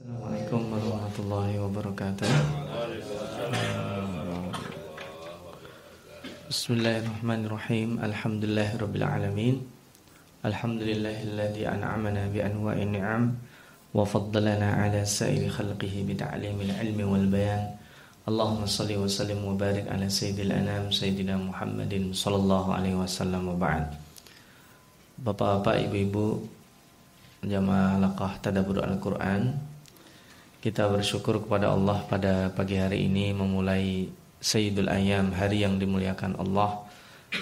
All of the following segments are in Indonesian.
السلام عليكم ورحمة الله وبركاته. بسم الله الرحمن الرحيم. الحمد لله رب العالمين. الحمد لله الذي أنعمنا بأنواع النعم وفضلنا على سائر خلقه بتعليم العلم والبيان. اللهم صل وسلم وبارك على سيد الأنام سيدنا محمد صلى الله عليه وسلم وبعد. Bapak-bapak, ibu-ibu, jamaah lakah tadabbur Al-Quran kita bersyukur kepada Allah pada pagi hari ini memulai Sayyidul Ayam hari yang dimuliakan Allah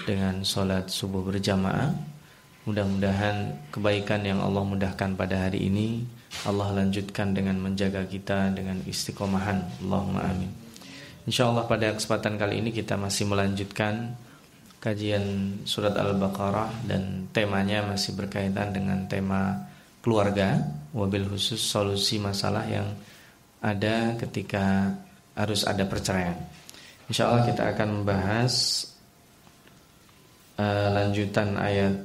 dengan sholat subuh berjamaah. Mudah-mudahan kebaikan yang Allah mudahkan pada hari ini Allah lanjutkan dengan menjaga kita dengan istiqomahan. Allahumma amin. Insya Allah pada kesempatan kali ini kita masih melanjutkan kajian surat Al-Baqarah dan temanya masih berkaitan dengan tema keluarga, wabil khusus solusi masalah yang ada ketika harus ada perceraian. Insya Allah kita akan membahas uh, lanjutan ayat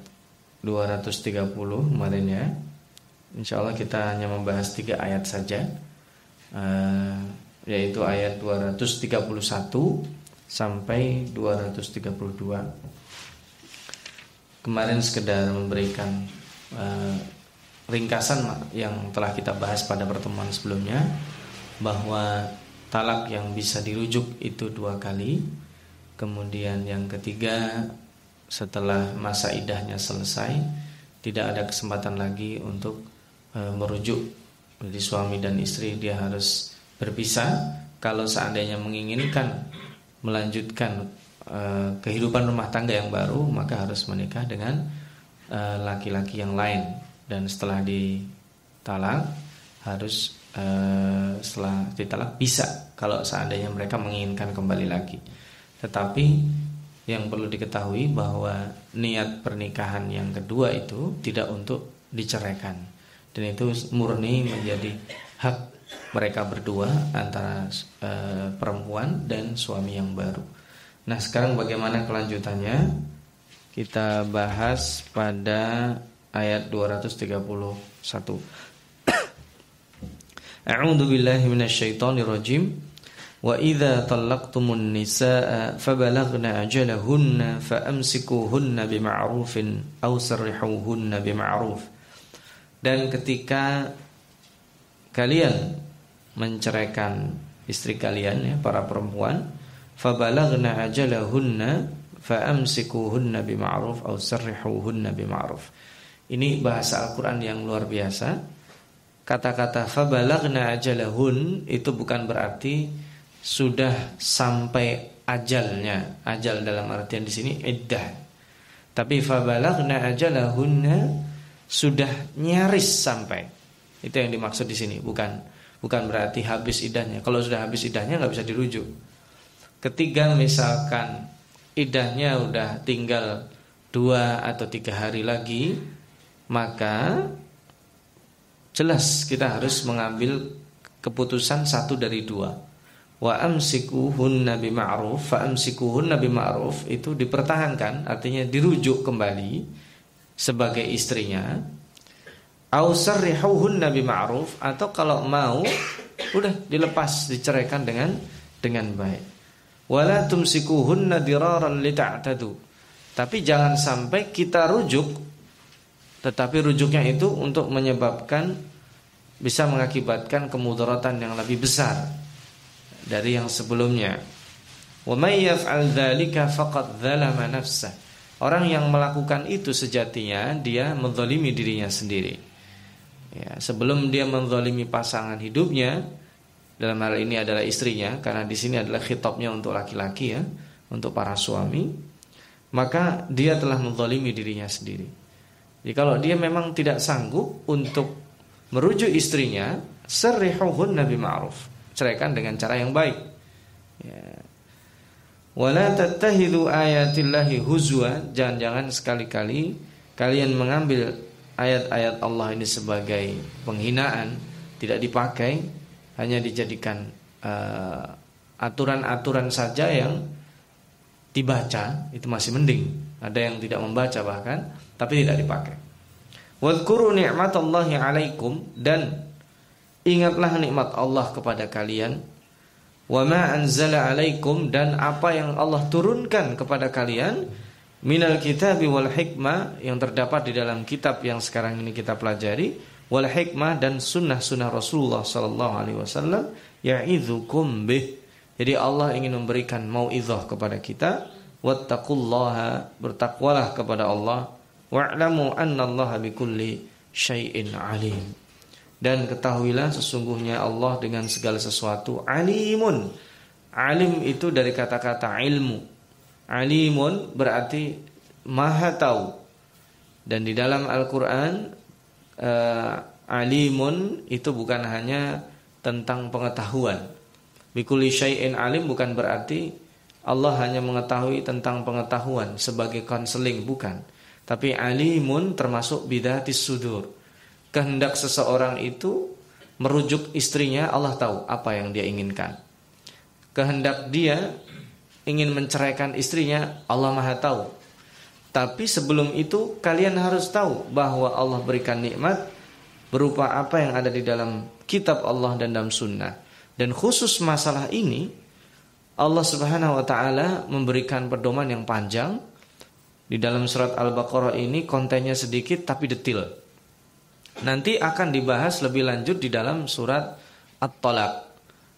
230 kemarin ya. Insya Allah kita hanya membahas tiga ayat saja, uh, yaitu ayat 231 sampai 232. Kemarin sekedar memberikan uh, ringkasan yang telah kita bahas pada pertemuan sebelumnya bahwa talak yang bisa dirujuk itu dua kali. Kemudian yang ketiga setelah masa idahnya selesai tidak ada kesempatan lagi untuk e, merujuk. Jadi suami dan istri dia harus berpisah kalau seandainya menginginkan melanjutkan e, kehidupan rumah tangga yang baru maka harus menikah dengan e, laki-laki e, yang lain dan setelah ditalak harus uh, setelah ditalak bisa kalau seandainya mereka menginginkan kembali lagi. Tetapi yang perlu diketahui bahwa niat pernikahan yang kedua itu tidak untuk diceraikan dan itu murni menjadi hak mereka berdua antara uh, perempuan dan suami yang baru. Nah, sekarang bagaimana kelanjutannya? Kita bahas pada ayat 231. A'udzu billahi minasyaitonir rajim. Wa idza talaqtumun nisaa fabalaghna ajalahunna faamsikuhunna bima'rufin aw sarrihuhunna bima'ruf. Dan ketika kalian menceraikan istri kalian ya para perempuan fabalaghna ajalahunna faamsikuhunna bima'ruf aw sarrihuhunna bima'ruf. Ini bahasa Al-Quran yang luar biasa Kata-kata fabalagna ajalahun Itu bukan berarti Sudah sampai ajalnya. Ajal dalam artian di sini iddah. Tapi fabalagna ajalahunna Sudah nyaris sampai. Itu yang dimaksud di sini Bukan bukan berarti habis idahnya Kalau sudah habis idahnya nggak bisa dirujuk. Ketiga misalkan Idahnya udah tinggal Dua atau tiga hari lagi maka jelas kita harus mengambil keputusan satu dari dua. Wa amsikuhun nabi ma'ruf, fa amsikuhun nabi ma'ruf itu dipertahankan, artinya dirujuk kembali sebagai istrinya. Au sarrihuhun nabi ma'ruf atau kalau mau udah dilepas diceraikan dengan dengan baik. Wala tumsikuhunna diraran lita'tadu. Tapi jangan sampai kita rujuk tetapi rujuknya itu untuk menyebabkan bisa mengakibatkan kemudaratan yang lebih besar dari yang sebelumnya. Orang yang melakukan itu sejatinya dia menzalimi dirinya sendiri. Ya, sebelum dia menzalimi pasangan hidupnya dalam hal ini adalah istrinya karena di sini adalah khitabnya untuk laki-laki ya, untuk para suami, maka dia telah menzalimi dirinya sendiri. Jadi kalau dia memang tidak sanggup untuk merujuk istrinya, serihuhun nabi ma'ruf. Ceraikan dengan cara yang baik. Ya. Wala tattahidu ayatillahi huzwa. Jangan-jangan sekali-kali kalian mengambil ayat-ayat Allah ini sebagai penghinaan, tidak dipakai, hanya dijadikan uh, aturan-aturan uh, saja yang dibaca, itu masih mending. Ada yang tidak membaca bahkan tapi tidak dipakai. Wadhkuru ni'matallahi alaikum dan ingatlah nikmat Allah kepada kalian wa ma anzala alaikum dan apa yang Allah turunkan kepada kalian minal kitabi wal hikmah yang terdapat di dalam kitab yang sekarang ini kita pelajari wal hikmah dan sunnah-sunnah Rasulullah sallallahu alaihi wasallam ya'idzukum bih. Jadi Allah ingin memberikan mauizah kepada kita wattaqullaha bertakwalah kepada Allah wa'lamu annallaha bikulli syai'in alim. Dan ketahuilah sesungguhnya Allah dengan segala sesuatu alimun. Alim itu dari kata-kata ilmu. Alimun berarti maha tahu. Dan di dalam Al-Qur'an uh, alimun itu bukan hanya tentang pengetahuan. Bikuli syai'in alim bukan berarti Allah hanya mengetahui tentang pengetahuan sebagai konseling bukan. Tapi alimun termasuk bidatis sudur kehendak seseorang itu merujuk istrinya Allah tahu apa yang dia inginkan. Kehendak dia ingin menceraikan istrinya Allah Maha tahu. Tapi sebelum itu kalian harus tahu bahwa Allah berikan nikmat berupa apa yang ada di dalam kitab Allah dan dalam sunnah. Dan khusus masalah ini Allah Subhanahu wa taala memberikan pedoman yang panjang di dalam surat Al-Baqarah ini kontennya sedikit tapi detail. Nanti akan dibahas lebih lanjut di dalam surat At-Talaq.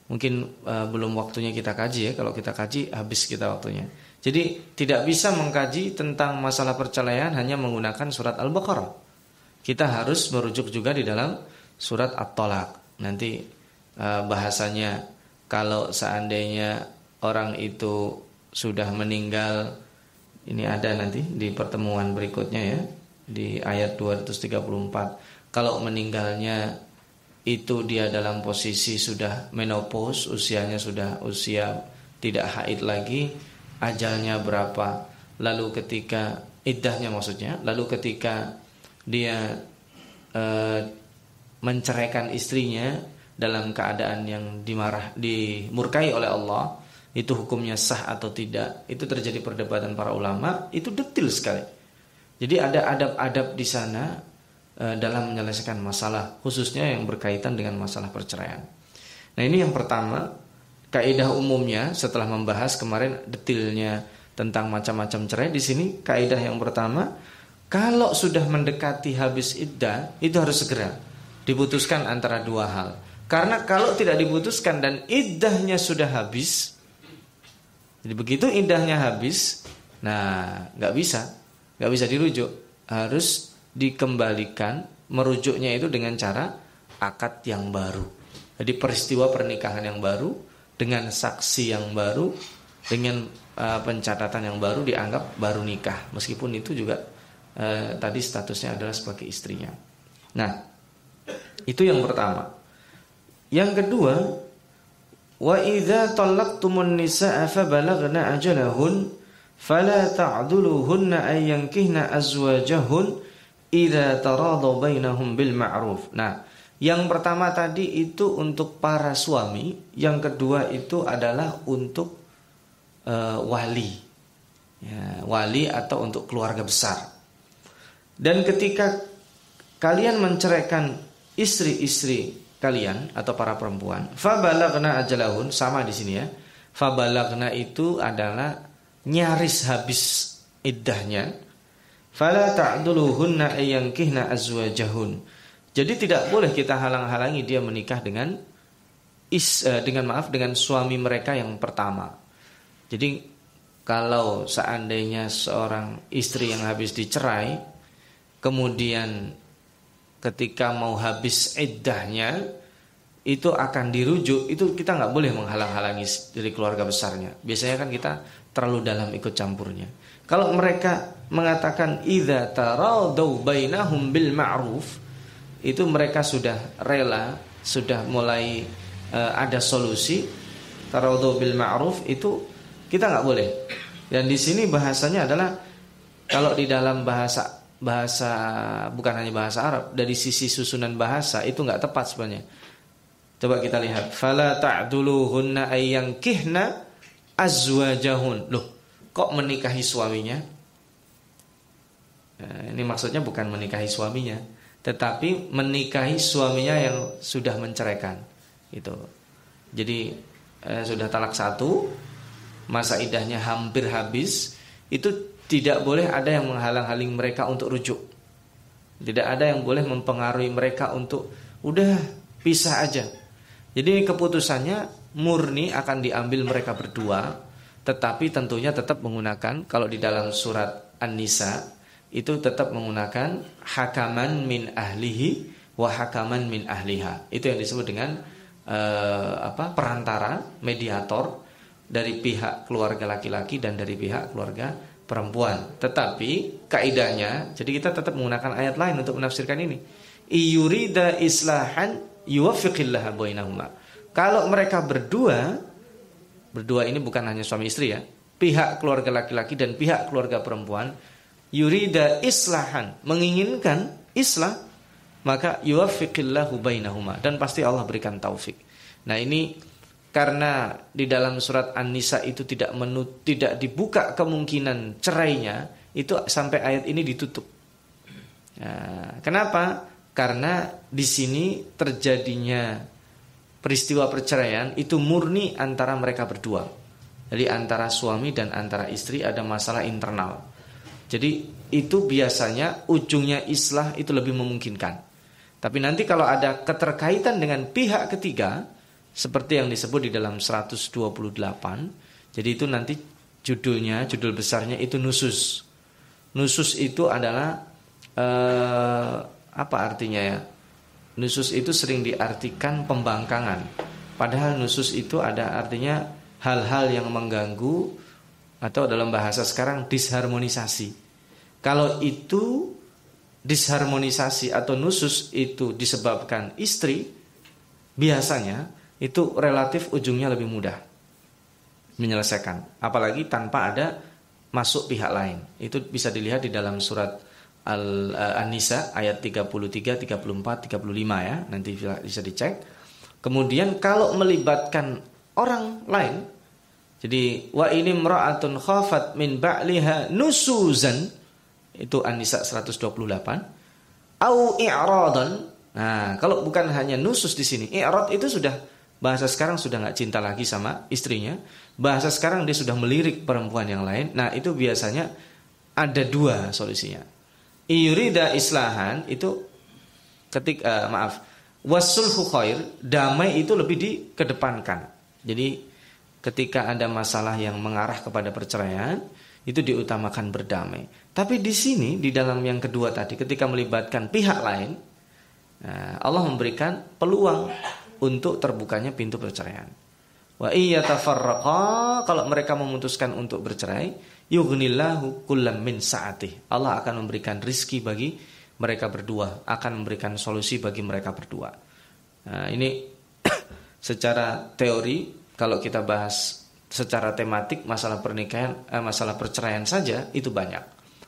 Mungkin uh, belum waktunya kita kaji ya. Kalau kita kaji habis kita waktunya. Jadi tidak bisa mengkaji tentang masalah perceraian hanya menggunakan surat Al-Baqarah. Kita harus merujuk juga di dalam surat At-Talaq. Nanti uh, bahasanya kalau seandainya orang itu sudah meninggal ini ada nanti di pertemuan berikutnya ya di ayat 234 kalau meninggalnya itu dia dalam posisi sudah menopause, usianya sudah usia tidak haid lagi, ajalnya berapa, lalu ketika iddahnya maksudnya, lalu ketika dia e, menceraikan istrinya dalam keadaan yang dimarah dimurkai oleh Allah, itu hukumnya sah atau tidak, itu terjadi perdebatan para ulama, itu detil sekali. Jadi ada adab-adab di sana Eh, dalam menyelesaikan masalah khususnya yang berkaitan dengan masalah perceraian. Nah, ini yang pertama, kaidah umumnya setelah membahas kemarin detailnya tentang macam-macam cerai di sini kaidah yang pertama, kalau sudah mendekati habis iddah itu harus segera diputuskan antara dua hal. Karena kalau tidak diputuskan dan iddahnya sudah habis, jadi begitu iddahnya habis, nah nggak bisa, nggak bisa dirujuk, harus dikembalikan merujuknya itu dengan cara akad yang baru. Jadi peristiwa pernikahan yang baru dengan saksi yang baru dengan uh, pencatatan yang baru dianggap baru nikah meskipun itu juga uh, tadi statusnya adalah sebagai istrinya. Nah, itu yang pertama. Yang kedua, Nah, yang pertama tadi itu untuk para suami, yang kedua itu adalah untuk uh, wali. Ya, wali atau untuk keluarga besar. Dan ketika kalian menceraikan istri-istri kalian atau para perempuan, fabalagna ajalahun sama di sini ya. Fabalagna itu adalah nyaris habis iddahnya Fala ta'duluhunna ayyankihna azwajahun. Jadi tidak boleh kita halang-halangi dia menikah dengan is uh, dengan maaf dengan suami mereka yang pertama. Jadi kalau seandainya seorang istri yang habis dicerai kemudian ketika mau habis iddahnya itu akan dirujuk. Itu kita nggak boleh menghalang-halangi dari keluarga besarnya. Biasanya kan kita terlalu dalam ikut campurnya. Kalau mereka mengatakan idza taradau bainahum bil ma'ruf itu mereka sudah rela, sudah mulai uh, ada solusi. Taradau bil ma'ruf itu kita nggak boleh. Dan di sini bahasanya adalah kalau di dalam bahasa bahasa bukan hanya bahasa Arab dari sisi susunan bahasa itu nggak tepat sebenarnya. Coba kita lihat fala ta'duluhunna ayyankihna azwajahun. Loh, kok menikahi suaminya? Nah, ini maksudnya bukan menikahi suaminya, tetapi menikahi suaminya yang sudah menceraikan. Itu. Jadi eh, sudah talak satu, masa idahnya hampir habis, itu tidak boleh ada yang menghalang-haling mereka untuk rujuk. Tidak ada yang boleh mempengaruhi mereka untuk udah pisah aja. Jadi keputusannya murni akan diambil mereka berdua, tetapi tentunya tetap menggunakan kalau di dalam surat An-Nisa itu tetap menggunakan hakaman min ahlihi wa hakaman min ahliha. Itu yang disebut dengan uh, apa? perantara, mediator dari pihak keluarga laki-laki dan dari pihak keluarga perempuan. Tetapi kaidahnya, jadi kita tetap menggunakan ayat lain untuk menafsirkan ini. Iyurida islahan yuwaffiqillah bainahuma. Kalau mereka berdua, berdua ini bukan hanya suami istri ya, pihak keluarga laki-laki dan pihak keluarga perempuan yurida islahan, menginginkan islah, maka yuwaffiqillahu bainahuma dan pasti Allah berikan taufik. Nah, ini karena di dalam surat An-Nisa itu tidak menut, tidak dibuka kemungkinan cerainya, itu sampai ayat ini ditutup. Nah, kenapa? Karena di sini terjadinya peristiwa perceraian itu murni antara mereka berdua. Jadi antara suami dan antara istri ada masalah internal. Jadi itu biasanya ujungnya islah itu lebih memungkinkan. Tapi nanti kalau ada keterkaitan dengan pihak ketiga seperti yang disebut di dalam 128, jadi itu nanti judulnya, judul besarnya itu nusus. Nusus itu adalah eh, apa artinya ya? Nusus itu sering diartikan pembangkangan. Padahal nusus itu ada artinya hal-hal yang mengganggu atau dalam bahasa sekarang disharmonisasi. Kalau itu disharmonisasi atau nusus itu disebabkan istri, biasanya itu relatif ujungnya lebih mudah menyelesaikan. Apalagi tanpa ada masuk pihak lain. Itu bisa dilihat di dalam surat Al-An-Nisa ayat 33, 34, 35 ya. Nanti bisa dicek. Kemudian kalau melibatkan orang lain jadi wa ini mra'atun khafat min ba'liha nusuzan itu An-Nisa 128 au i'radan. Nah, kalau bukan hanya nusus di sini, i'rad itu sudah bahasa sekarang sudah nggak cinta lagi sama istrinya. Bahasa sekarang dia sudah melirik perempuan yang lain. Nah, itu biasanya ada dua solusinya. Iyurida islahan itu ketik uh, maaf wasulhu khair damai itu lebih dikedepankan. Jadi ketika ada masalah yang mengarah kepada perceraian itu diutamakan berdamai. Tapi di sini di dalam yang kedua tadi ketika melibatkan pihak lain nah, Allah memberikan peluang untuk terbukanya pintu perceraian. Wa iya tafarraqa kalau mereka memutuskan untuk bercerai yughnillahu kullam min saatih. Allah akan memberikan rizki bagi mereka berdua, akan memberikan solusi bagi mereka berdua. Nah, ini secara teori kalau kita bahas secara tematik masalah pernikahan eh, masalah perceraian saja itu banyak.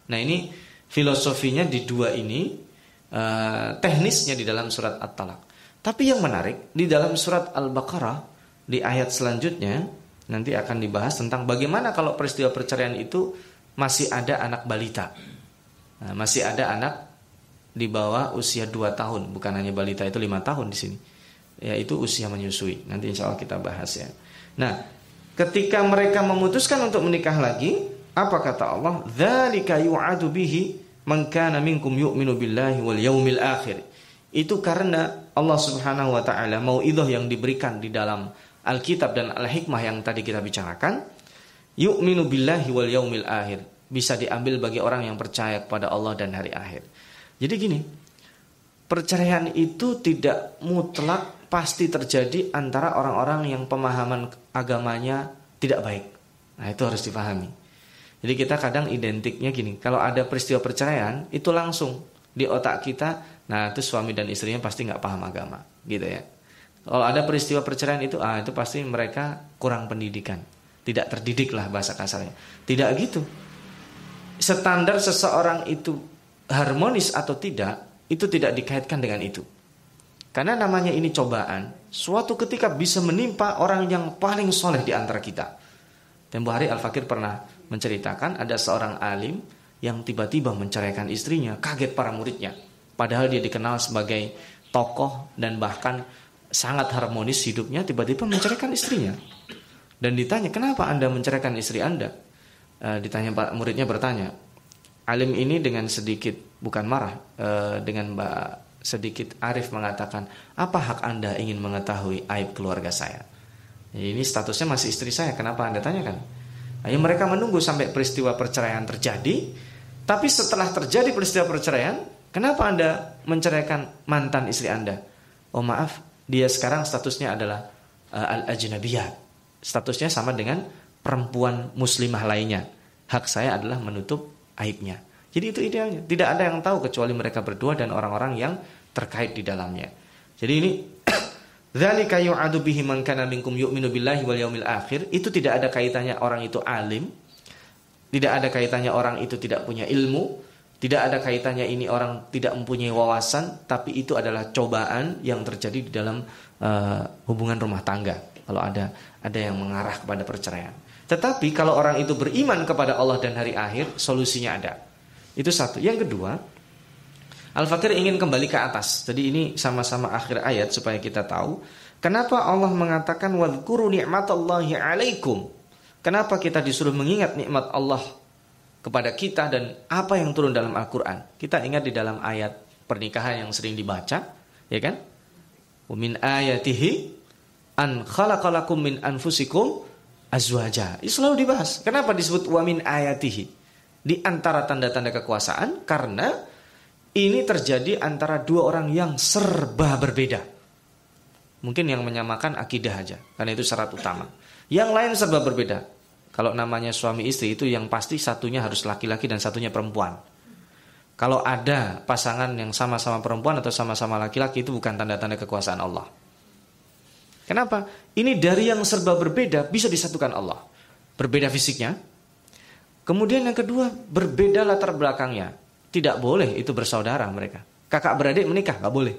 Nah, ini filosofinya di dua ini eh, teknisnya di dalam surat At-Talaq. Tapi yang menarik di dalam surat Al-Baqarah di ayat selanjutnya nanti akan dibahas tentang bagaimana kalau peristiwa perceraian itu masih ada anak balita. Nah, masih ada anak di bawah usia 2 tahun, bukan hanya balita itu 5 tahun di sini yaitu usia menyusui. Nanti insya Allah kita bahas ya. Nah, ketika mereka memutuskan untuk menikah lagi, apa kata Allah? Dzalika yu'adu bihi man kana minkum yu'minu billahi wal yaumil akhir. Itu karena Allah Subhanahu wa taala mau idoh yang diberikan di dalam Alkitab dan Al-Hikmah yang tadi kita bicarakan, yu'minu billahi wal yaumil akhir. Bisa diambil bagi orang yang percaya kepada Allah dan hari akhir. Jadi gini, perceraian itu tidak mutlak pasti terjadi antara orang-orang yang pemahaman agamanya tidak baik. Nah, itu harus dipahami. Jadi kita kadang identiknya gini, kalau ada peristiwa perceraian, itu langsung di otak kita, nah itu suami dan istrinya pasti nggak paham agama, gitu ya. Kalau ada peristiwa perceraian itu, ah itu pasti mereka kurang pendidikan, tidak terdidik lah bahasa kasarnya. Tidak gitu. Standar seseorang itu harmonis atau tidak, itu tidak dikaitkan dengan itu. Karena namanya ini cobaan, suatu ketika bisa menimpa orang yang paling soleh di antara kita. Tempo hari Al-Fakir pernah menceritakan ada seorang alim yang tiba-tiba menceraikan istrinya, kaget para muridnya. Padahal dia dikenal sebagai tokoh dan bahkan sangat harmonis hidupnya tiba-tiba menceraikan istrinya. Dan ditanya, "Kenapa Anda menceraikan istri Anda?" E, ditanya Pak muridnya bertanya. Alim ini dengan sedikit bukan marah, e, dengan Mbak sedikit Arif mengatakan, "Apa hak Anda ingin mengetahui aib keluarga saya?" Ini statusnya masih istri saya, kenapa Anda tanyakan? Ayo mereka menunggu sampai peristiwa perceraian terjadi, tapi setelah terjadi peristiwa perceraian, kenapa Anda menceraikan mantan istri Anda? Oh maaf, dia sekarang statusnya adalah uh, al-ajnabiyah. Statusnya sama dengan perempuan muslimah lainnya. Hak saya adalah menutup aibnya. Jadi itu idealnya. Tidak ada yang tahu kecuali mereka berdua dan orang-orang yang terkait di dalamnya. Jadi ini Dzalika yu'adu bihi man kana minkum yu'minu billahi wal yaumil akhir. Itu tidak ada kaitannya orang itu alim. Tidak ada kaitannya orang itu tidak punya ilmu. Tidak ada kaitannya ini orang tidak mempunyai wawasan, tapi itu adalah cobaan yang terjadi di dalam uh, hubungan rumah tangga. Kalau ada ada yang mengarah kepada perceraian. Tetapi kalau orang itu beriman kepada Allah dan hari akhir, solusinya ada. Itu satu. Yang kedua, Al-Fakir ingin kembali ke atas. Jadi ini sama-sama akhir ayat supaya kita tahu kenapa Allah mengatakan ni'matallahi 'alaikum. Kenapa kita disuruh mengingat nikmat Allah kepada kita dan apa yang turun dalam Al-Qur'an. Kita ingat di dalam ayat pernikahan yang sering dibaca, ya kan? Min ayatihi an khalaqalakum min anfusikum azwaja. Itu selalu dibahas. Kenapa disebut wa min ayatihi? Di antara tanda-tanda kekuasaan karena ini terjadi antara dua orang yang serba berbeda. Mungkin yang menyamakan akidah aja, karena itu syarat utama. Yang lain serba berbeda. Kalau namanya suami istri itu yang pasti satunya harus laki-laki dan satunya perempuan. Kalau ada pasangan yang sama-sama perempuan atau sama-sama laki-laki itu bukan tanda-tanda kekuasaan Allah. Kenapa? Ini dari yang serba berbeda bisa disatukan Allah. Berbeda fisiknya. Kemudian yang kedua, berbeda latar belakangnya. Tidak boleh itu bersaudara mereka. Kakak beradik menikah, nggak boleh.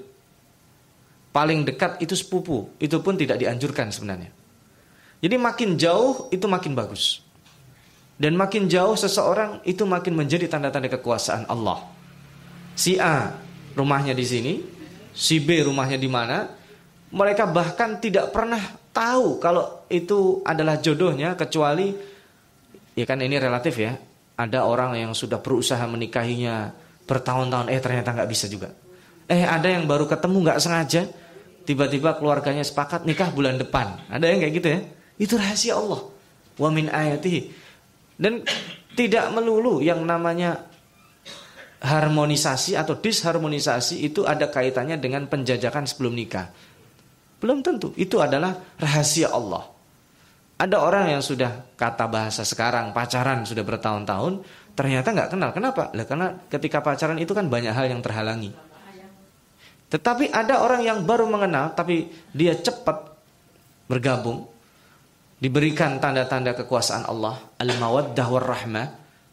Paling dekat itu sepupu, itu pun tidak dianjurkan sebenarnya. Jadi makin jauh itu makin bagus. Dan makin jauh seseorang itu makin menjadi tanda-tanda kekuasaan Allah. Si A rumahnya di sini, si B rumahnya di mana. Mereka bahkan tidak pernah tahu kalau itu adalah jodohnya kecuali ya kan ini relatif ya. Ada orang yang sudah berusaha menikahinya bertahun-tahun eh ternyata nggak bisa juga. Eh ada yang baru ketemu nggak sengaja tiba-tiba keluarganya sepakat nikah bulan depan. Ada yang kayak gitu ya. Itu rahasia Allah. Wa min ayatihi. Dan tidak melulu yang namanya harmonisasi atau disharmonisasi itu ada kaitannya dengan penjajakan sebelum nikah. Belum tentu. Itu adalah rahasia Allah. Ada orang yang sudah kata bahasa sekarang pacaran sudah bertahun-tahun, ternyata nggak kenal. Kenapa? Lah karena ketika pacaran itu kan banyak hal yang terhalangi. Tetapi ada orang yang baru mengenal tapi dia cepat bergabung diberikan tanda-tanda kekuasaan Allah, al-mawaddah war-rahmah,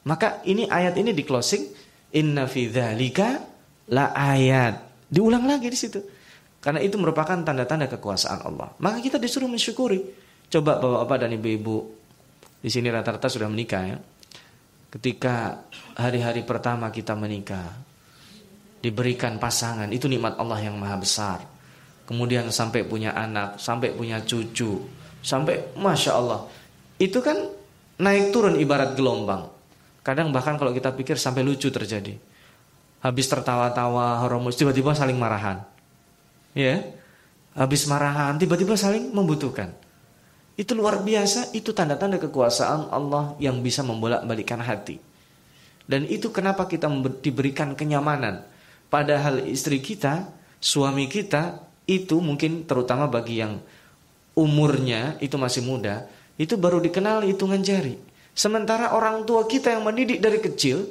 maka ini ayat ini di closing inna fi dzalika la ayat. Diulang lagi di situ. Karena itu merupakan tanda-tanda kekuasaan Allah. Maka kita disuruh mensyukuri. Coba bapak-bapak dan ibu-ibu di sini rata-rata sudah menikah ya. Ketika hari-hari pertama kita menikah, diberikan pasangan, itu nikmat Allah yang maha besar. Kemudian sampai punya anak, sampai punya cucu, sampai masya Allah. Itu kan naik turun ibarat gelombang. Kadang bahkan kalau kita pikir sampai lucu terjadi. Habis tertawa-tawa horomus tiba-tiba saling marahan. Ya. Habis marahan tiba-tiba saling membutuhkan. Itu luar biasa itu tanda-tanda kekuasaan Allah yang bisa membolak-balikan hati. Dan itu kenapa kita diberikan kenyamanan. Padahal istri kita suami kita itu mungkin terutama bagi yang umurnya itu masih muda, itu baru dikenal hitungan jari. Sementara orang tua kita yang mendidik dari kecil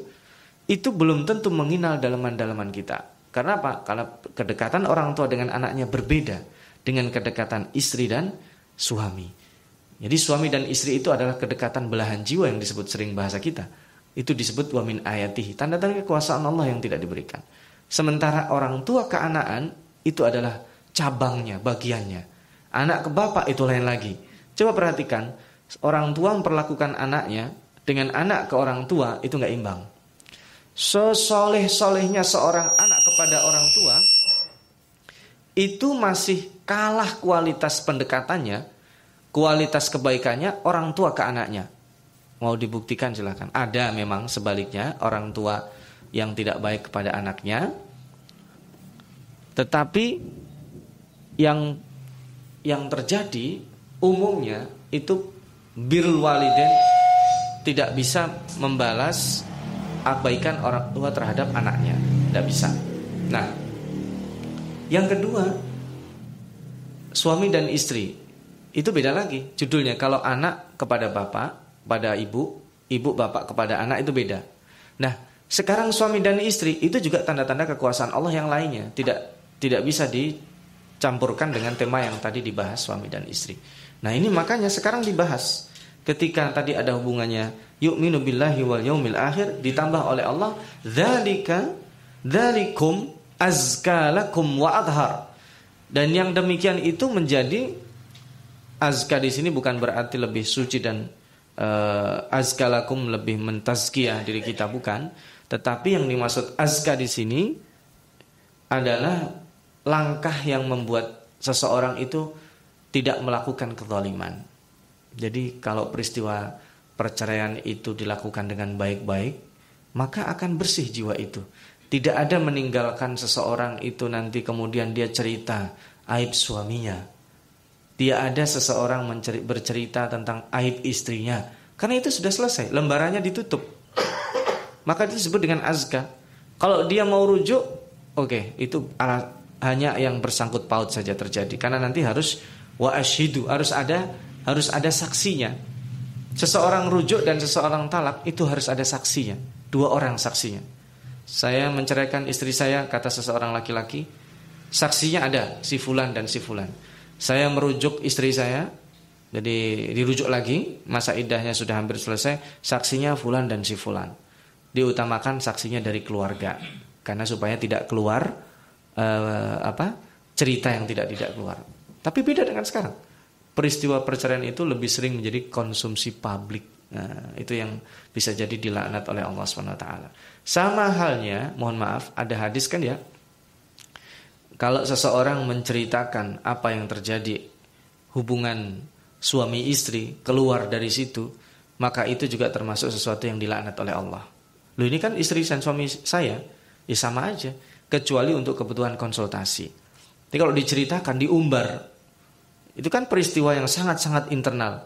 itu belum tentu mengenal dalaman-dalaman kita. Karena apa? Karena kedekatan orang tua dengan anaknya berbeda dengan kedekatan istri dan suami. Jadi suami dan istri itu adalah kedekatan belahan jiwa yang disebut sering bahasa kita. Itu disebut wamin ayatihi, tanda-tanda kekuasaan Allah yang tidak diberikan. Sementara orang tua keanaan itu adalah cabangnya, bagiannya. Anak ke bapak itu lain lagi. Coba perhatikan, orang tua memperlakukan anaknya dengan anak ke orang tua itu nggak imbang. sesoleh-solehnya seorang anak kepada orang tua itu masih kalah kualitas pendekatannya, kualitas kebaikannya orang tua ke anaknya. Mau dibuktikan silahkan. Ada memang sebaliknya orang tua yang tidak baik kepada anaknya. Tetapi yang yang terjadi umumnya itu birrul waliden tidak bisa membalas kebaikan orang tua terhadap anaknya, tidak bisa. Nah, yang kedua suami dan istri itu beda lagi judulnya. Kalau anak kepada bapak, pada ibu, ibu bapak kepada anak itu beda. Nah, sekarang suami dan istri itu juga tanda-tanda kekuasaan Allah yang lainnya, tidak tidak bisa dicampurkan dengan tema yang tadi dibahas suami dan istri. Nah, ini makanya sekarang dibahas ketika tadi ada hubungannya yu'minu billahi wal yaumil akhir ditambah oleh Allah dzalika dzalikum azkalakum wa adhar dan yang demikian itu menjadi azka di sini bukan berarti lebih suci dan uh, azkalakum lebih mentazkiyah diri kita bukan tetapi yang dimaksud azka di sini adalah langkah yang membuat seseorang itu tidak melakukan kezaliman jadi kalau peristiwa perceraian itu dilakukan dengan baik-baik, maka akan bersih jiwa itu. Tidak ada meninggalkan seseorang itu nanti kemudian dia cerita aib suaminya. Dia ada seseorang bercerita tentang aib istrinya. Karena itu sudah selesai, lembarannya ditutup. Maka itu disebut dengan azka. Kalau dia mau rujuk, oke, okay, itu hanya yang bersangkut paut saja terjadi. Karena nanti harus wa ashidu, harus ada harus ada saksinya. Seseorang rujuk dan seseorang talak itu harus ada saksinya. Dua orang saksinya. Saya menceraikan istri saya, kata seseorang laki-laki. Saksinya ada, si fulan dan si fulan. Saya merujuk istri saya, jadi dirujuk lagi, masa idahnya sudah hampir selesai, saksinya fulan dan si fulan. Diutamakan saksinya dari keluarga, karena supaya tidak keluar uh, apa cerita yang tidak tidak keluar. Tapi beda dengan sekarang peristiwa perceraian itu lebih sering menjadi konsumsi publik. Nah, itu yang bisa jadi dilaknat oleh Allah SWT. Sama halnya, mohon maaf, ada hadis kan ya. Kalau seseorang menceritakan apa yang terjadi hubungan suami istri keluar dari situ, maka itu juga termasuk sesuatu yang dilaknat oleh Allah. Loh ini kan istri dan suami saya, ya sama aja, kecuali untuk kebutuhan konsultasi. Jadi kalau diceritakan, diumbar, itu kan peristiwa yang sangat-sangat internal.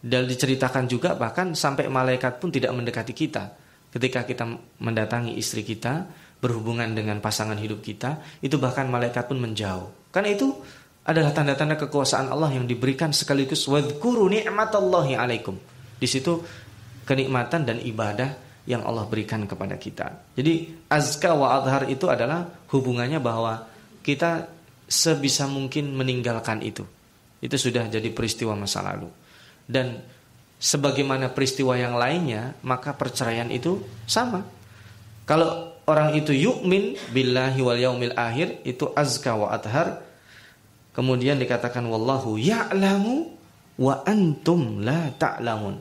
Dan diceritakan juga bahkan sampai malaikat pun tidak mendekati kita. Ketika kita mendatangi istri kita, berhubungan dengan pasangan hidup kita, itu bahkan malaikat pun menjauh. Karena itu adalah tanda-tanda kekuasaan Allah yang diberikan sekaligus wadhkuru ni'matallahi alaikum. Di situ kenikmatan dan ibadah yang Allah berikan kepada kita. Jadi azka wa adhar itu adalah hubungannya bahwa kita sebisa mungkin meninggalkan itu. Itu sudah jadi peristiwa masa lalu. Dan sebagaimana peristiwa yang lainnya, maka perceraian itu sama. Kalau orang itu yukmin billahi wal yaumil akhir, itu azka wa athar. Kemudian dikatakan wallahu ya'lamu wa antum la ta'lamun.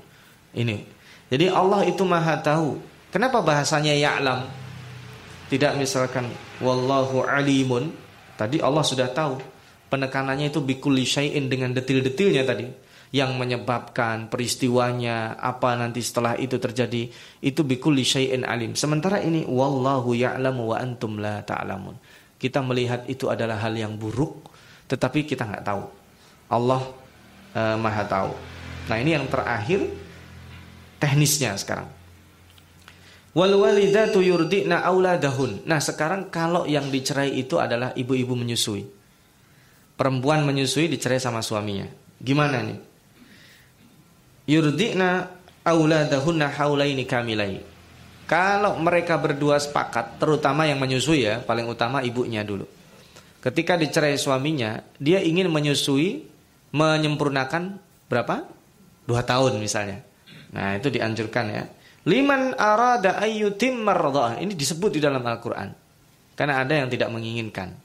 Ini. Jadi Allah itu Maha tahu. Kenapa bahasanya ya'lam? Tidak misalkan wallahu alimun. Tadi Allah sudah tahu. Penekanannya itu bikuli syai'in dengan detil-detilnya tadi. Yang menyebabkan peristiwanya apa nanti setelah itu terjadi itu bikuli syai'in alim. Sementara ini wallahu ya'lamu wa antum la ta'lamun. Kita melihat itu adalah hal yang buruk tetapi kita nggak tahu. Allah uh, maha tahu. Nah ini yang terakhir teknisnya sekarang wal walidatu yurdina auladahun nah sekarang kalau yang dicerai itu adalah ibu-ibu menyusui perempuan menyusui dicerai sama suaminya. Gimana nih? Yurdina auladahunna haulaini kamilai. Kalau mereka berdua sepakat, terutama yang menyusui ya, paling utama ibunya dulu. Ketika dicerai suaminya, dia ingin menyusui, menyempurnakan berapa? Dua tahun misalnya. Nah itu dianjurkan ya. Liman arada ayyutim Ini disebut di dalam Al-Quran. Karena ada yang tidak menginginkan.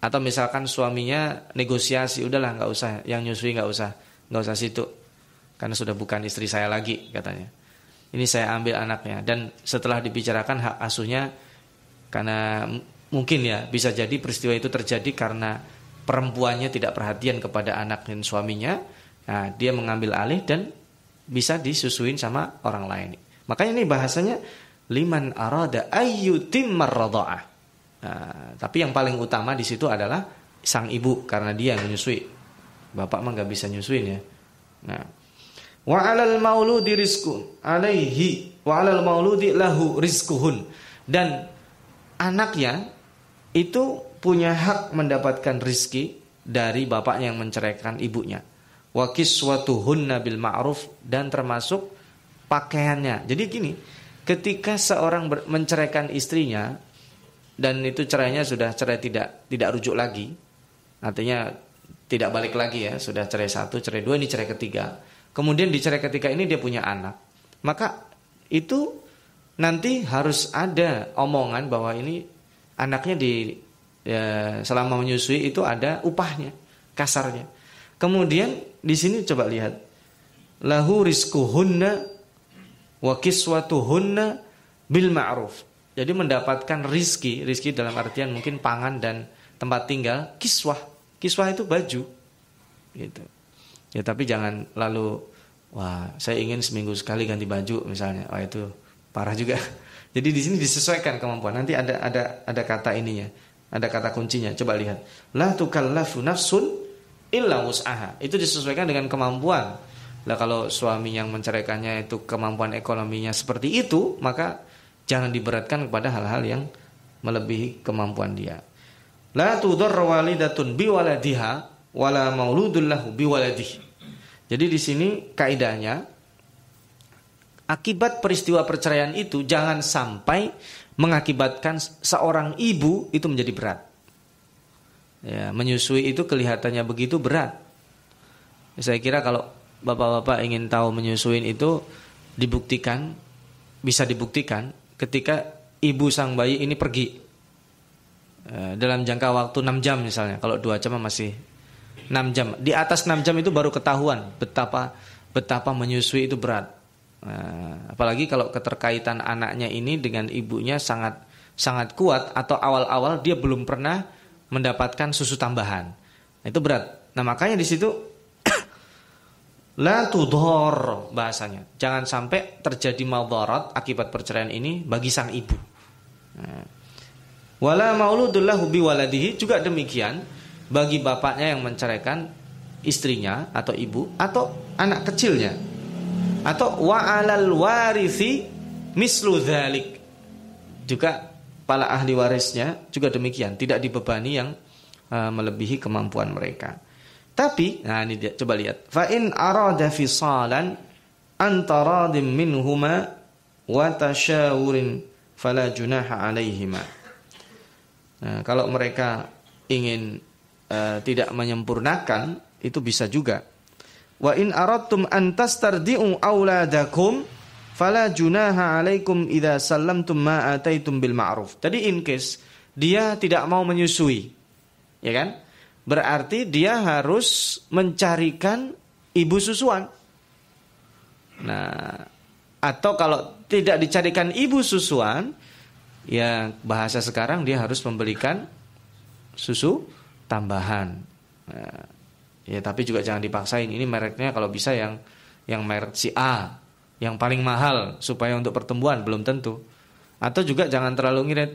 Atau misalkan suaminya negosiasi udahlah nggak usah. Yang nyusui nggak usah. Nggak usah situ. Karena sudah bukan istri saya lagi katanya. Ini saya ambil anaknya. Dan setelah dibicarakan hak asuhnya karena mungkin ya bisa jadi peristiwa itu terjadi karena perempuannya tidak perhatian kepada anak dan suaminya. Nah dia mengambil alih dan bisa disusuin sama orang lain makanya ini bahasanya liman arada ayyutim nah, tapi yang paling utama di situ adalah sang ibu karena dia yang menyusui bapak mah nggak bisa nyusuin ya nah Wa 'alal mauludi rizqun alaihi wa 'alal mauludi lahu rizquhun. Dan anaknya itu punya hak mendapatkan rizki dari bapaknya yang menceraikan ibunya. Wa kiswatuhunna bil ma'ruf dan termasuk pakaiannya. Jadi gini, ketika seorang menceraikan istrinya dan itu cerainya sudah cerai tidak tidak rujuk lagi, artinya tidak balik lagi ya, sudah cerai satu, cerai dua, ini cerai ketiga kemudian dicerai ketika ini dia punya anak, maka itu nanti harus ada omongan bahwa ini anaknya di ya, selama menyusui itu ada upahnya, kasarnya. Kemudian di sini coba lihat lahu rizquhunna wa kiswatuhunna bil ma'ruf. Jadi mendapatkan rizki, rizki dalam artian mungkin pangan dan tempat tinggal, kiswah. Kiswah itu baju. Gitu. Ya tapi jangan lalu wah saya ingin seminggu sekali ganti baju misalnya. Wah itu parah juga. Jadi di sini disesuaikan kemampuan. Nanti ada ada ada kata ininya, ada kata kuncinya. Coba lihat. La tukallafu nafsun illa wus'aha. Itu disesuaikan dengan kemampuan. Lah kalau suami yang menceraikannya itu kemampuan ekonominya seperti itu, maka jangan diberatkan kepada hal-hal yang melebihi kemampuan dia. La tudar walidatun biwaladiha wala mauludul lahu biwaladih. Jadi di sini kaidahnya akibat peristiwa perceraian itu jangan sampai mengakibatkan seorang ibu itu menjadi berat. Ya, menyusui itu kelihatannya begitu berat. Saya kira kalau bapak-bapak ingin tahu menyusuin itu dibuktikan, bisa dibuktikan ketika ibu sang bayi ini pergi eh, dalam jangka waktu 6 jam misalnya. Kalau 2 jam masih 6 jam. Di atas 6 jam itu baru ketahuan betapa betapa menyusui itu berat. Nah, apalagi kalau keterkaitan anaknya ini dengan ibunya sangat sangat kuat atau awal-awal dia belum pernah mendapatkan susu tambahan. Itu berat. Nah, makanya di situ la tudhor bahasanya. Jangan sampai terjadi maldharat akibat perceraian ini bagi sang ibu. Nah, wala mauludullahu biwaladihi juga demikian bagi bapaknya yang menceraikan istrinya atau ibu atau anak kecilnya atau wa'alal warithi mislu dhalik juga para ahli warisnya juga demikian tidak dibebani yang uh, melebihi kemampuan mereka. Tapi nah ini dia, coba lihat. Fa in arada fisalan antara minhuma wa tashawurin fala junaha alaihima. Nah, kalau mereka ingin uh, tidak menyempurnakan itu bisa juga. Wa in aradtum an tastardi'u auladakum fala junaha alaikum idza sallamtum ma ataitum bil ma'ruf. Tadi in case dia tidak mau menyusui. Ya kan? Berarti dia harus mencarikan ibu susuan. Nah, atau kalau tidak dicarikan ibu susuan, ya bahasa sekarang dia harus membelikan susu tambahan. Nah, ya tapi juga jangan dipaksain. Ini mereknya kalau bisa yang yang merek si A, yang paling mahal supaya untuk pertumbuhan belum tentu. Atau juga jangan terlalu ngirit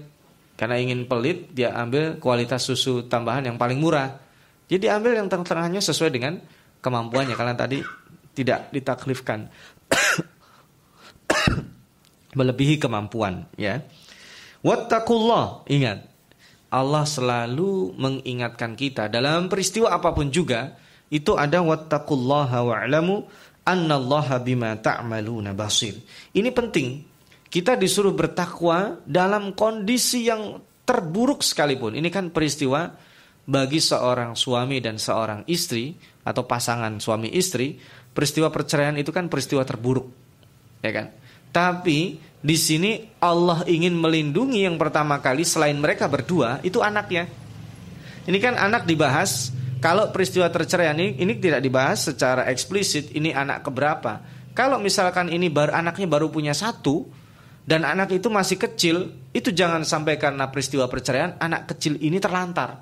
karena ingin pelit dia ambil kualitas susu tambahan yang paling murah. Jadi ambil yang tengah-tengahnya sesuai dengan kemampuannya karena tadi tidak ditaklifkan melebihi kemampuan ya. Wattaqullah, ingat Allah selalu mengingatkan kita dalam peristiwa apa pun juga itu ada wattaqullaha wa'lamu annallaha bima ta'maluna basir. Ini penting. Kita disuruh bertakwa dalam kondisi yang terburuk sekalipun. Ini kan peristiwa bagi seorang suami dan seorang istri atau pasangan suami istri, peristiwa perceraian itu kan peristiwa terburuk. Ya kan? Tapi di sini Allah ingin melindungi yang pertama kali selain mereka berdua itu anaknya. Ini kan anak dibahas kalau peristiwa terceraian ini ini tidak dibahas secara eksplisit ini anak keberapa. Kalau misalkan ini baru anaknya baru punya satu dan anak itu masih kecil, itu jangan sampai karena peristiwa perceraian anak kecil ini terlantar.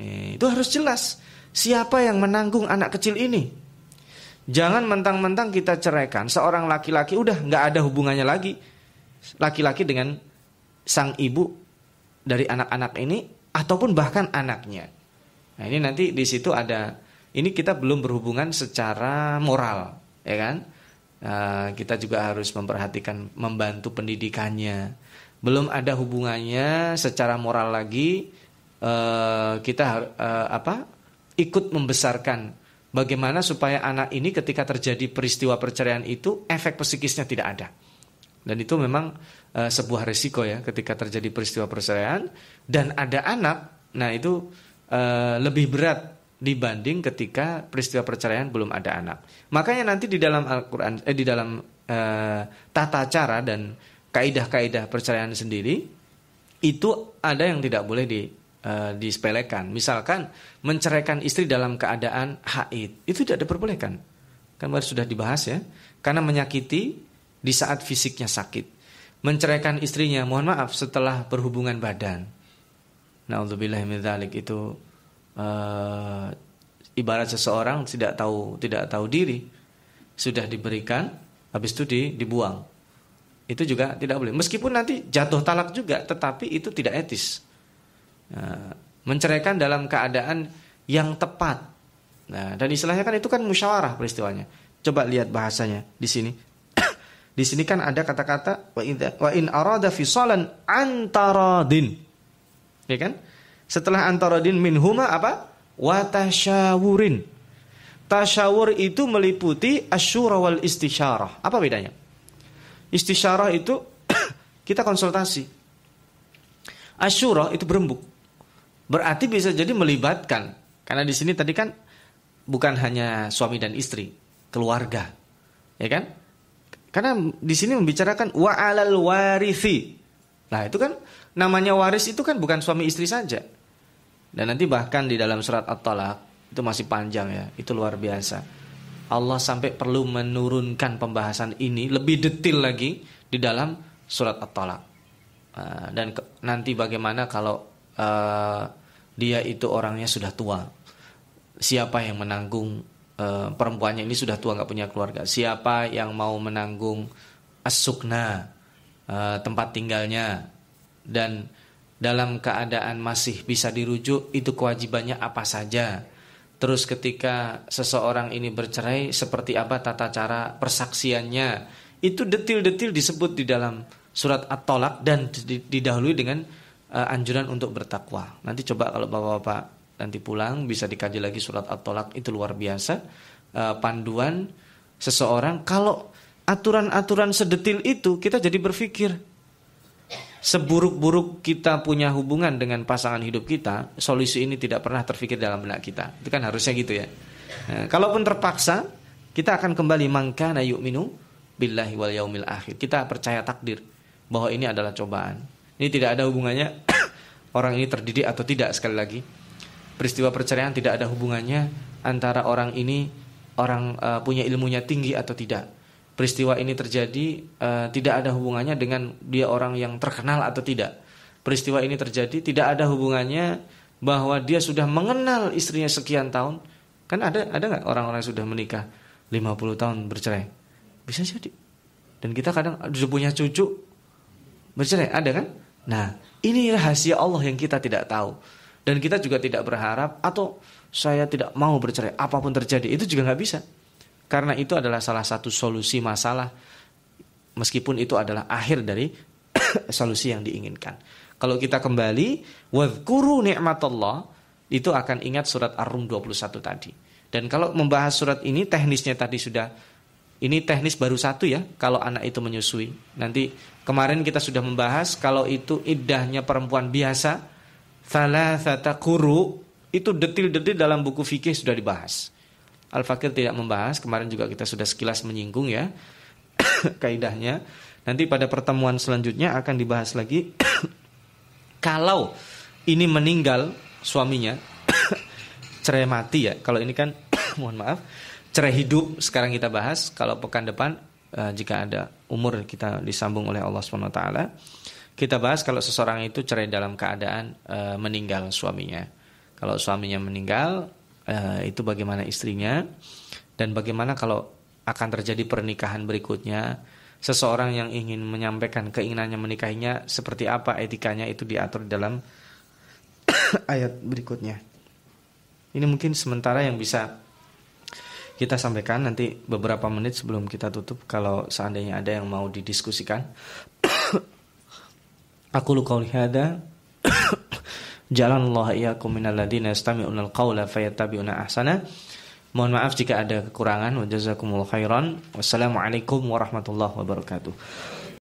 Eh, itu harus jelas siapa yang menanggung anak kecil ini. Jangan mentang-mentang kita ceraikan seorang laki-laki udah nggak ada hubungannya lagi laki-laki dengan sang ibu dari anak-anak ini ataupun bahkan anaknya. Nah ini nanti di situ ada ini kita belum berhubungan secara moral ya kan? Uh, kita juga harus memperhatikan membantu pendidikannya. Belum ada hubungannya secara moral lagi uh, kita uh, apa? ikut membesarkan bagaimana supaya anak ini ketika terjadi peristiwa perceraian itu efek psikisnya tidak ada. Dan itu memang uh, sebuah resiko ya ketika terjadi peristiwa perceraian dan ada anak. Nah, itu uh, lebih berat dibanding ketika peristiwa perceraian belum ada anak. Makanya nanti di dalam Al-Qur'an eh di dalam eh, tata cara dan kaidah-kaidah perceraian sendiri itu ada yang tidak boleh di eh, disepelekan. Misalkan menceraikan istri dalam keadaan haid, itu tidak diperbolehkan. Kan baru sudah dibahas ya. Karena menyakiti di saat fisiknya sakit. Menceraikan istrinya, mohon maaf setelah berhubungan badan. Nauzubillah min itu uh, ibarat seseorang tidak tahu tidak tahu diri. Sudah diberikan habis itu di, dibuang. Itu juga tidak boleh. Meskipun nanti jatuh talak juga tetapi itu tidak etis. Nah, menceraikan dalam keadaan yang tepat. Nah dan istilahnya kan itu kan musyawarah peristiwanya. Coba lihat bahasanya di sini. Di sini kan ada kata-kata wa in arada fisalan antaradin ya kan setelah antaradin minhuma apa? Watashawurin. Tasyawur itu meliputi asyura wal istisyarah. Apa bedanya? Istisyarah itu kita konsultasi. Asyura itu berembuk. Berarti bisa jadi melibatkan. Karena di sini tadi kan bukan hanya suami dan istri, keluarga. Ya kan? Karena di sini membicarakan wa alal warithi. Nah, itu kan namanya waris itu kan bukan suami istri saja. Dan nanti bahkan di dalam surat At-Talaq itu masih panjang ya, itu luar biasa. Allah sampai perlu menurunkan pembahasan ini lebih detail lagi di dalam surat At-Talaq. Uh, dan nanti bagaimana kalau uh, dia itu orangnya sudah tua? Siapa yang menanggung uh, perempuannya ini sudah tua nggak punya keluarga? Siapa yang mau menanggung as-sukna uh, tempat tinggalnya dan dalam keadaan masih bisa dirujuk itu kewajibannya apa saja. Terus ketika seseorang ini bercerai seperti apa tata cara persaksiannya. Itu detil-detil disebut di dalam surat At-Tolak dan didahului dengan uh, anjuran untuk bertakwa. Nanti coba kalau Bapak-bapak nanti pulang bisa dikaji lagi surat At-Tolak itu luar biasa. Uh, panduan seseorang kalau aturan-aturan sedetil itu kita jadi berpikir seburuk-buruk kita punya hubungan dengan pasangan hidup kita, solusi ini tidak pernah terfikir dalam benak kita. Itu kan harusnya gitu ya. Nah, kalaupun terpaksa, kita akan kembali mangkana yu'minu billahi wal yaumil akhir. Kita percaya takdir bahwa ini adalah cobaan. Ini tidak ada hubungannya orang ini terdidik atau tidak sekali lagi. Peristiwa perceraian tidak ada hubungannya antara orang ini orang uh, punya ilmunya tinggi atau tidak peristiwa ini terjadi uh, tidak ada hubungannya dengan dia orang yang terkenal atau tidak. Peristiwa ini terjadi tidak ada hubungannya bahwa dia sudah mengenal istrinya sekian tahun. Kan ada ada nggak orang-orang sudah menikah 50 tahun bercerai? Bisa jadi. Dan kita kadang sudah punya cucu bercerai, ada kan? Nah, ini rahasia Allah yang kita tidak tahu. Dan kita juga tidak berharap atau saya tidak mau bercerai apa pun terjadi itu juga nggak bisa karena itu adalah salah satu solusi masalah meskipun itu adalah akhir dari solusi yang diinginkan. Kalau kita kembali wadhkuru ni'matallah itu akan ingat surat Ar-Rum 21 tadi. Dan kalau membahas surat ini teknisnya tadi sudah ini teknis baru satu ya kalau anak itu menyusui. Nanti kemarin kita sudah membahas kalau itu idahnya perempuan biasa thalathata kuru itu detil-detil dalam buku fikih sudah dibahas. Al-Fakir tidak membahas, kemarin juga kita sudah sekilas menyinggung ya kaidahnya. Nanti pada pertemuan selanjutnya akan dibahas lagi kalau ini meninggal suaminya cerai mati ya. Kalau ini kan mohon maaf, cerai hidup sekarang kita bahas. Kalau pekan depan uh, jika ada umur kita disambung oleh Allah Subhanahu wa taala, kita bahas kalau seseorang itu cerai dalam keadaan uh, meninggal suaminya. Kalau suaminya meninggal, uh, itu bagaimana istrinya dan bagaimana kalau akan terjadi pernikahan berikutnya seseorang yang ingin menyampaikan keinginannya menikahinya seperti apa etikanya itu diatur dalam ayat berikutnya. Ini mungkin sementara yang bisa kita sampaikan nanti beberapa menit sebelum kita tutup kalau seandainya ada yang mau didiskusikan. Aku lu hada Jalan Allah iyyakum minal ladina yastami'una al-qawla fayattabi'una ahsana. Mohon maaf jika ada kekurangan. Wa jazakumullah khairan. Wassalamualaikum warahmatullahi wabarakatuh.